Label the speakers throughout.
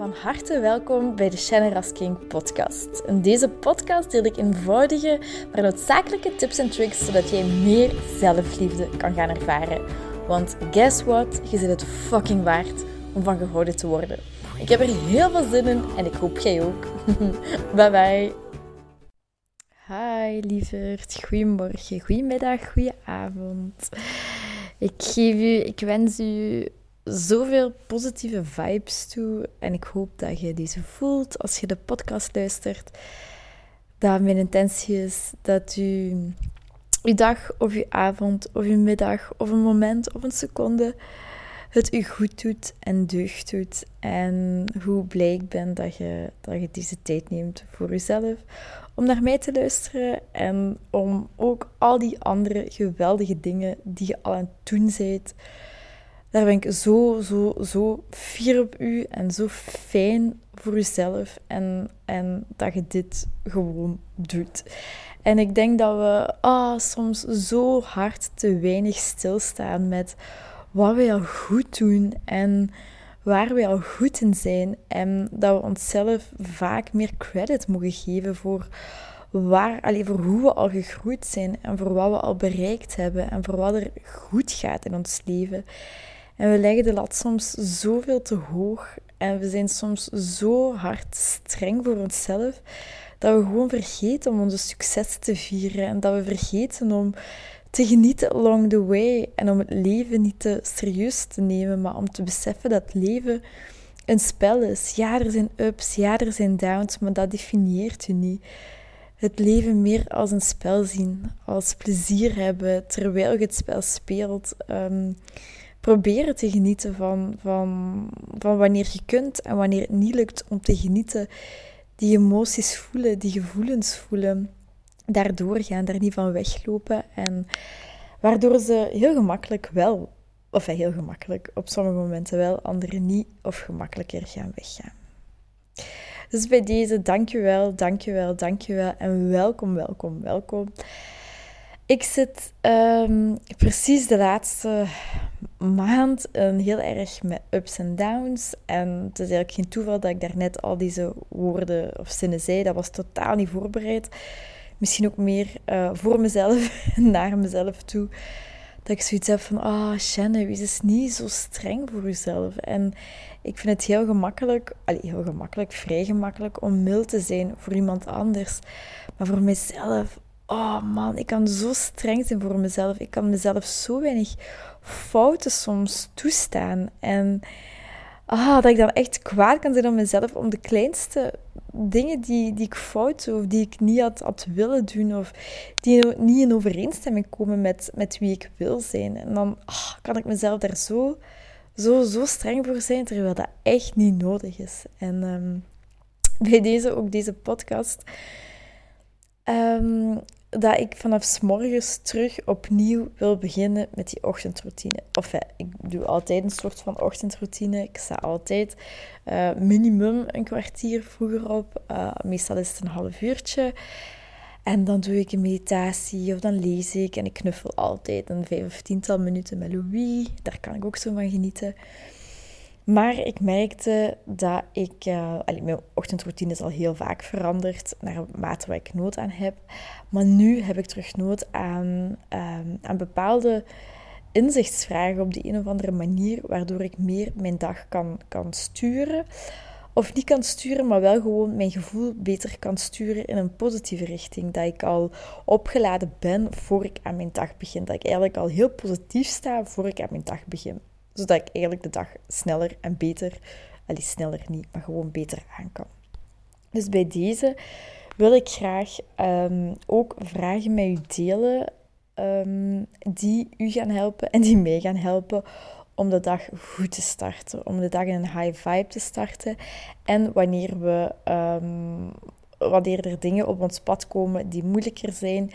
Speaker 1: Van harte welkom bij de Shannon King podcast. In deze podcast deel ik eenvoudige, maar noodzakelijke tips en tricks zodat jij meer zelfliefde kan gaan ervaren. Want guess what? Je zit het fucking waard om van gehouden te worden. Ik heb er heel veel zin in en ik hoop jij ook. bye bye. Hi lieverd, goedemorgen, goedemiddag, goedenavond. Ik geef u, ik wens u zoveel positieve vibes toe. En ik hoop dat je deze voelt als je de podcast luistert. Dat mijn intentie is dat u uw dag of uw avond of uw middag of een moment of een seconde het u goed doet en deugd doet. En hoe blij ik ben dat je, dat je deze tijd neemt voor jezelf. Om naar mij te luisteren en om ook al die andere geweldige dingen die je al aan het doen bent daar ben ik zo, zo, zo fier op u en zo fijn voor uzelf en, en dat je dit gewoon doet. En ik denk dat we ah, soms zo hard te weinig stilstaan met wat we al goed doen en waar we al goed in zijn. En dat we onszelf vaak meer credit mogen geven voor, waar, allee, voor hoe we al gegroeid zijn en voor wat we al bereikt hebben en voor wat er goed gaat in ons leven. En we leggen de lat soms zoveel te hoog en we zijn soms zo hard streng voor onszelf dat we gewoon vergeten om onze succes te vieren en dat we vergeten om te genieten along the way en om het leven niet te serieus te nemen, maar om te beseffen dat leven een spel is. Ja, er zijn ups, ja, er zijn downs, maar dat definieert u niet. Het leven meer als een spel zien, als plezier hebben terwijl je het spel speelt. Um, proberen te genieten van, van, van wanneer je kunt en wanneer het niet lukt om te genieten. Die emoties voelen, die gevoelens voelen. Daardoor gaan, daar niet van weglopen. En waardoor ze heel gemakkelijk wel, of heel gemakkelijk, op sommige momenten wel, anderen niet of gemakkelijker gaan weggaan. Dus bij deze, dankjewel, dankjewel, dankjewel en welkom, welkom, welkom. Ik zit um, precies de laatste maand een heel erg met ups en downs. En het is eigenlijk geen toeval dat ik daarnet al deze woorden of zinnen zei. Dat was totaal niet voorbereid. Misschien ook meer uh, voor mezelf, naar mezelf toe. Dat ik zoiets heb van, ah, oh, Shannon, wees eens niet zo streng voor jezelf. En ik vind het heel gemakkelijk, allee, heel gemakkelijk, vrij gemakkelijk om mild te zijn voor iemand anders. Maar voor mezelf, oh man, ik kan zo streng zijn voor mezelf. Ik kan mezelf zo weinig fouten soms toestaan. En ah, dat ik dan echt kwaad kan zijn op mezelf om de kleinste dingen die, die ik fout doe, of die ik niet had, had willen doen, of die niet in overeenstemming komen met, met wie ik wil zijn. En dan ah, kan ik mezelf daar zo, zo, zo streng voor zijn, terwijl dat echt niet nodig is. En ehm, bij deze, ook deze podcast, um, dat ik vanaf s morgens terug opnieuw wil beginnen met die ochtendroutine. Of ik doe altijd een soort van ochtendroutine. Ik sta altijd uh, minimum een kwartier vroeger op. Uh, meestal is het een half uurtje. En dan doe ik een meditatie of dan lees ik. En ik knuffel altijd een vijf of tiental minuten met Louis. Daar kan ik ook zo van genieten. Maar ik merkte dat ik... Uh, mijn ochtendroutine is al heel vaak veranderd naarmate waar ik nood aan heb. Maar nu heb ik terug nood aan, um, aan bepaalde inzichtsvragen op de een of andere manier, waardoor ik meer mijn dag kan, kan sturen. Of niet kan sturen, maar wel gewoon mijn gevoel beter kan sturen in een positieve richting. Dat ik al opgeladen ben voor ik aan mijn dag begin. Dat ik eigenlijk al heel positief sta voor ik aan mijn dag begin zodat ik eigenlijk de dag sneller en beter, allee, sneller niet, maar gewoon beter aan kan. Dus bij deze wil ik graag um, ook vragen met u delen um, die u gaan helpen en die mij gaan helpen om de dag goed te starten, om de dag in een high vibe te starten. En wanneer, we, um, wanneer er dingen op ons pad komen die moeilijker zijn,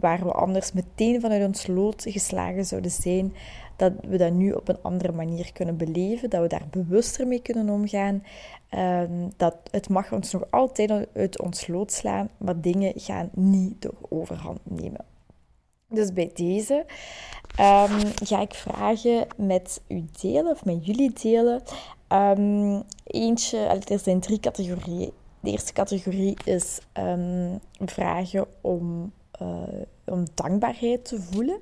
Speaker 1: waar we anders meteen vanuit ons lood geslagen zouden zijn, dat we dat nu op een andere manier kunnen beleven, dat we daar bewuster mee kunnen omgaan. Um, dat het mag ons nog altijd uit ons lood slaan, maar dingen gaan niet door overhand nemen. Dus bij deze um, ga ik vragen met u delen, of met jullie delen, eentje, er zijn drie categorieën. De eerste categorie is vragen om, uh, om dankbaarheid te voelen.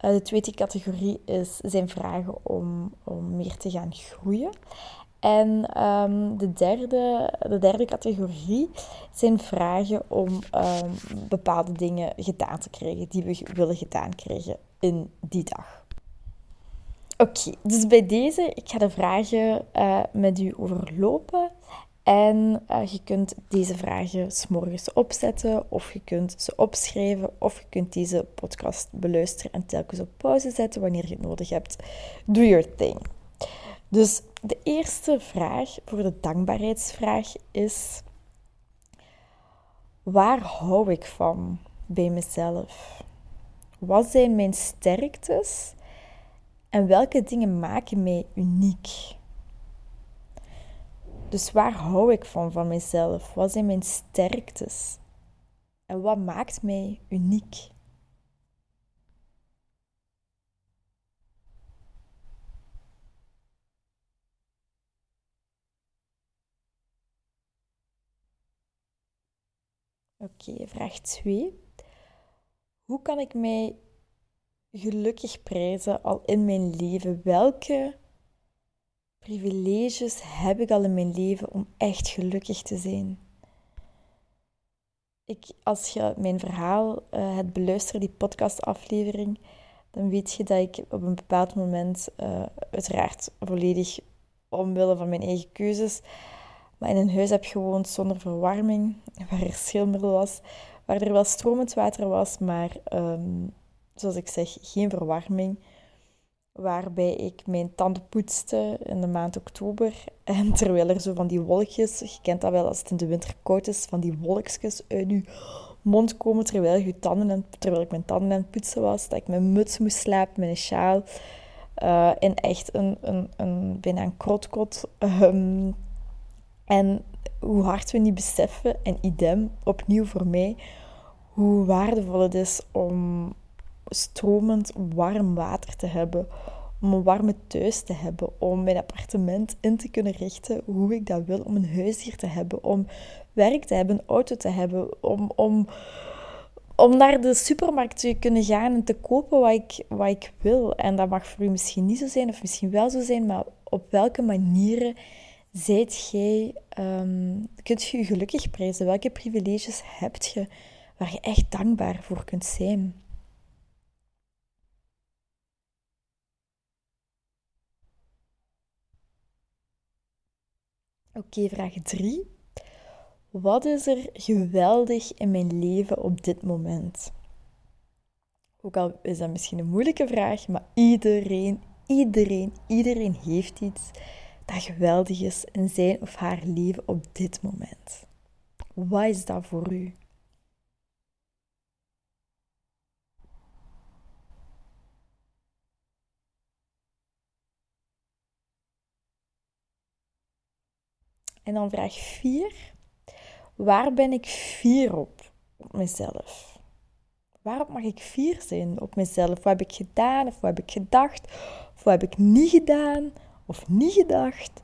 Speaker 1: Uh, de tweede categorie is, zijn vragen om, om meer te gaan groeien. En um, de, derde, de derde categorie zijn vragen om um, bepaalde dingen gedaan te krijgen die we willen gedaan krijgen in die dag. Oké, dus bij deze, ik ga de vragen uh, met u overlopen. En uh, je kunt deze vragen s'morgens opzetten, of je kunt ze opschrijven, of je kunt deze podcast beluisteren en telkens op pauze zetten wanneer je het nodig hebt. Do your thing. Dus de eerste vraag voor de dankbaarheidsvraag is: waar hou ik van bij mezelf? Wat zijn mijn sterktes en welke dingen maken mij uniek? Dus waar hou ik van van mezelf? Wat zijn mijn sterktes? En wat maakt mij uniek? Oké, vraag 2. Hoe kan ik mij gelukkig prijzen al in mijn leven? Welke privileges heb ik al in mijn leven om echt gelukkig te zijn? Ik, als je mijn verhaal uh, hebt beluisterd, die podcastaflevering, dan weet je dat ik op een bepaald moment, uh, uiteraard volledig omwille van mijn eigen keuzes, maar in een huis heb gewoond zonder verwarming, waar er schilmiddel was, waar er wel stromend water was, maar um, zoals ik zeg, geen verwarming. Waarbij ik mijn tanden poetste in de maand oktober. En terwijl er zo van die wolkjes, je kent dat wel als het in de winter koud is, van die wolkjes uit je mond komen terwijl, je tanden en, terwijl ik mijn tanden aan het poetsen was. Dat ik mijn muts moest slapen een sjaal. Uh, in echt een, een, een, bijna een krotkot. Um, en hoe hard we niet beseffen, en idem, opnieuw voor mij, hoe waardevol het is om stromend warm water te hebben, om een warme thuis te hebben, om mijn appartement in te kunnen richten hoe ik dat wil, om een huis hier te hebben, om werk te hebben, een auto te hebben, om, om, om naar de supermarkt te kunnen gaan en te kopen wat ik, wat ik wil. En dat mag voor u misschien niet zo zijn, of misschien wel zo zijn, maar op welke manieren zijt jij, um, kunt je je gelukkig prijzen? Welke privileges heb je waar je echt dankbaar voor kunt zijn? Oké, vraag 3. Wat is er geweldig in mijn leven op dit moment? Ook al is dat misschien een moeilijke vraag, maar iedereen, iedereen, iedereen heeft iets dat geweldig is in zijn of haar leven op dit moment. Wat is dat voor u? En dan vraag 4. Waar ben ik fier op? Op mezelf. Waarop mag ik fier zijn op mezelf? Wat heb ik gedaan of wat heb ik gedacht? Of wat heb ik niet gedaan? of niet gedacht,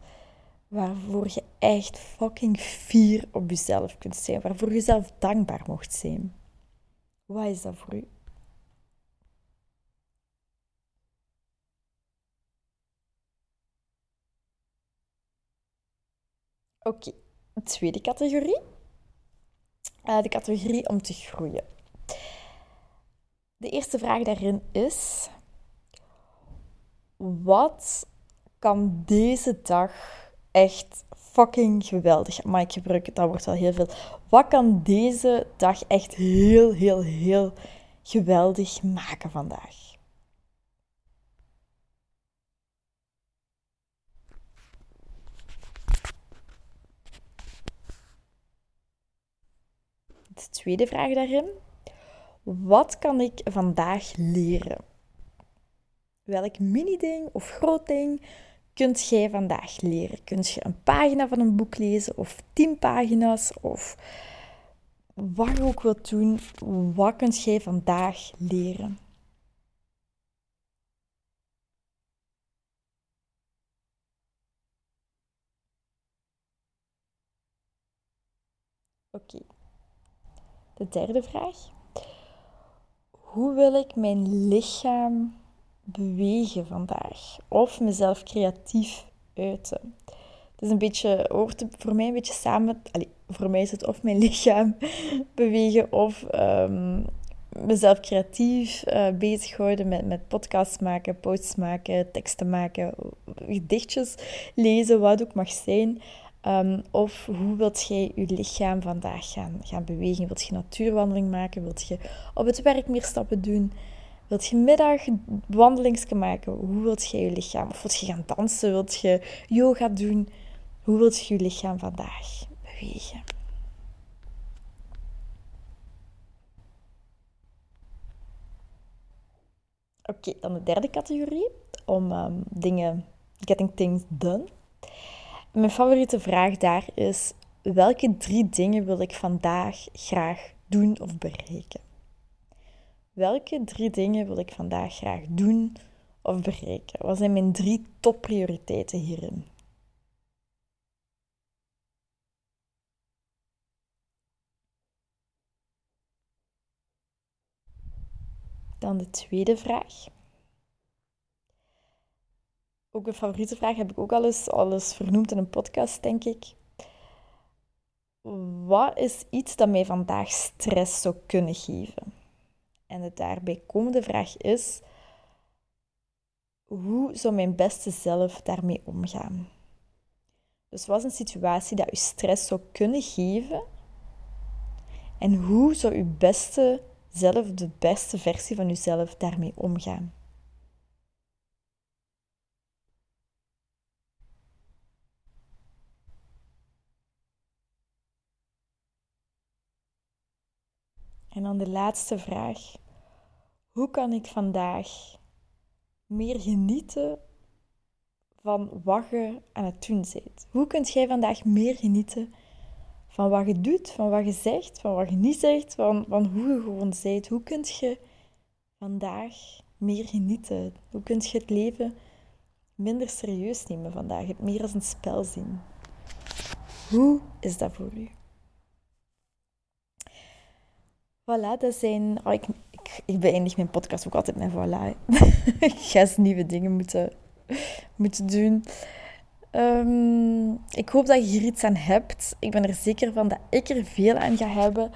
Speaker 1: waarvoor je echt fucking fier op jezelf kunt zijn, waarvoor je zelf dankbaar mocht zijn. Wat is dat voor u? Oké, tweede categorie. Uh, de categorie om te groeien. De eerste vraag daarin is: wat kan deze dag echt fucking geweldig. Maar ik gebruik dat wordt wel heel veel. Wat kan deze dag echt heel, heel, heel geweldig maken vandaag? de tweede vraag daarin. Wat kan ik vandaag leren? Welk mini-ding of groot ding kunt jij vandaag leren? Kunt je een pagina van een boek lezen of tien pagina's of wat je ook wilt doen? Wat kunt jij vandaag leren? Oké. De derde vraag. Hoe wil ik mijn lichaam bewegen vandaag? Of mezelf creatief uiten? Het is een beetje, hoort voor mij een beetje samen. Allez, voor mij is het of mijn lichaam bewegen of um, mezelf creatief uh, bezighouden met, met podcasts maken, posts maken, teksten maken, gedichtjes lezen, wat ook mag zijn. Um, of hoe wilt jij je lichaam vandaag gaan, gaan bewegen? Wilt je natuurwandeling maken? Wilt je op het werk meer stappen doen? Wilt je middag maken? Hoe wilt je je lichaam? Of wilt je gaan dansen? Wilt je yoga doen? Hoe wilt je je lichaam vandaag bewegen? Oké, dan de derde categorie. Om um, dingen, getting things done. Mijn favoriete vraag daar is: welke drie dingen wil ik vandaag graag doen of bereiken? Welke drie dingen wil ik vandaag graag doen of bereiken? Wat zijn mijn drie topprioriteiten hierin? Dan de tweede vraag. Ook een favoriete vraag heb ik ook al eens, vernoemd in een podcast, denk ik. Wat is iets dat mij vandaag stress zou kunnen geven? En de daarbij komende vraag is: hoe zou mijn beste zelf daarmee omgaan? Dus wat is een situatie dat u stress zou kunnen geven? En hoe zou uw beste zelf, de beste versie van uzelf, daarmee omgaan? En dan de laatste vraag. Hoe kan ik vandaag meer genieten van wat je aan het doen bent? Hoe kunt jij vandaag meer genieten van wat je doet, van wat je zegt, van wat je niet zegt, van, van hoe je gewoon bent? Hoe kunt je vandaag meer genieten? Hoe kunt je het leven minder serieus nemen vandaag? Het meer als een spel zien? Hoe is dat voor u? Voilà, dat zijn... Oh, ik, ik, ik beëindig mijn podcast ook altijd met voilà. ik ga eens nieuwe dingen moeten, moeten doen. Um, ik hoop dat je hier iets aan hebt. Ik ben er zeker van dat ik er veel aan ga hebben.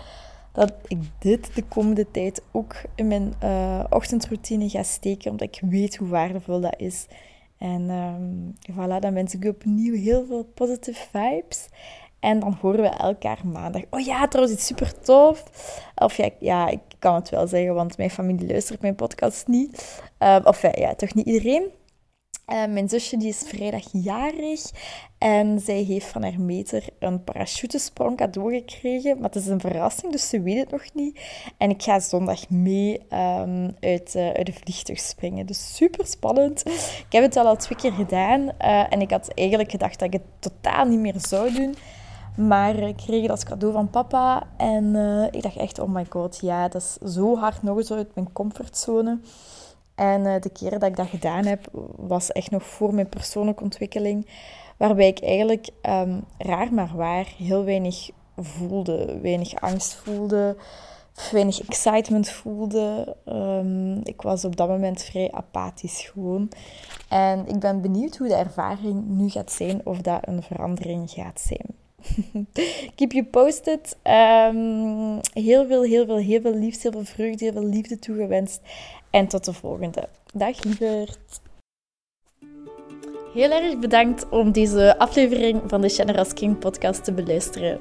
Speaker 1: Dat ik dit de komende tijd ook in mijn uh, ochtendroutine ga steken. Omdat ik weet hoe waardevol dat is. En um, voilà, dan wens ik opnieuw heel veel positive vibes. En dan horen we elkaar maandag. Oh ja, trouwens iets super tof. Of ja, ja, ik kan het wel zeggen, want mijn familie luistert mijn podcast niet. Uh, of ja, toch niet iedereen. Uh, mijn zusje die is vrijdag jarig en zij heeft van haar meter een parachutesprong cadeau gekregen. Maar het is een verrassing, dus ze weet het nog niet. En ik ga zondag mee um, uit, uh, uit de vliegtuig springen. Dus super spannend. Ik heb het al al twee keer gedaan uh, en ik had eigenlijk gedacht dat ik het totaal niet meer zou doen. Maar ik kreeg het als cadeau van papa. En uh, ik dacht echt, oh my god, ja, dat is zo hard nog eens uit mijn comfortzone. En uh, de keren dat ik dat gedaan heb, was echt nog voor mijn persoonlijke ontwikkeling. Waarbij ik eigenlijk, um, raar maar waar, heel weinig voelde. Weinig angst voelde, weinig excitement voelde. Um, ik was op dat moment vrij apathisch gewoon. En ik ben benieuwd hoe de ervaring nu gaat zijn, of dat een verandering gaat zijn. Keep you posted. Um, heel veel, heel veel, heel veel liefde, heel veel vreugde, heel veel liefde toegewenst. En tot de volgende. Dag lieverd. Heel erg bedankt om deze aflevering van de Generous King podcast te beluisteren.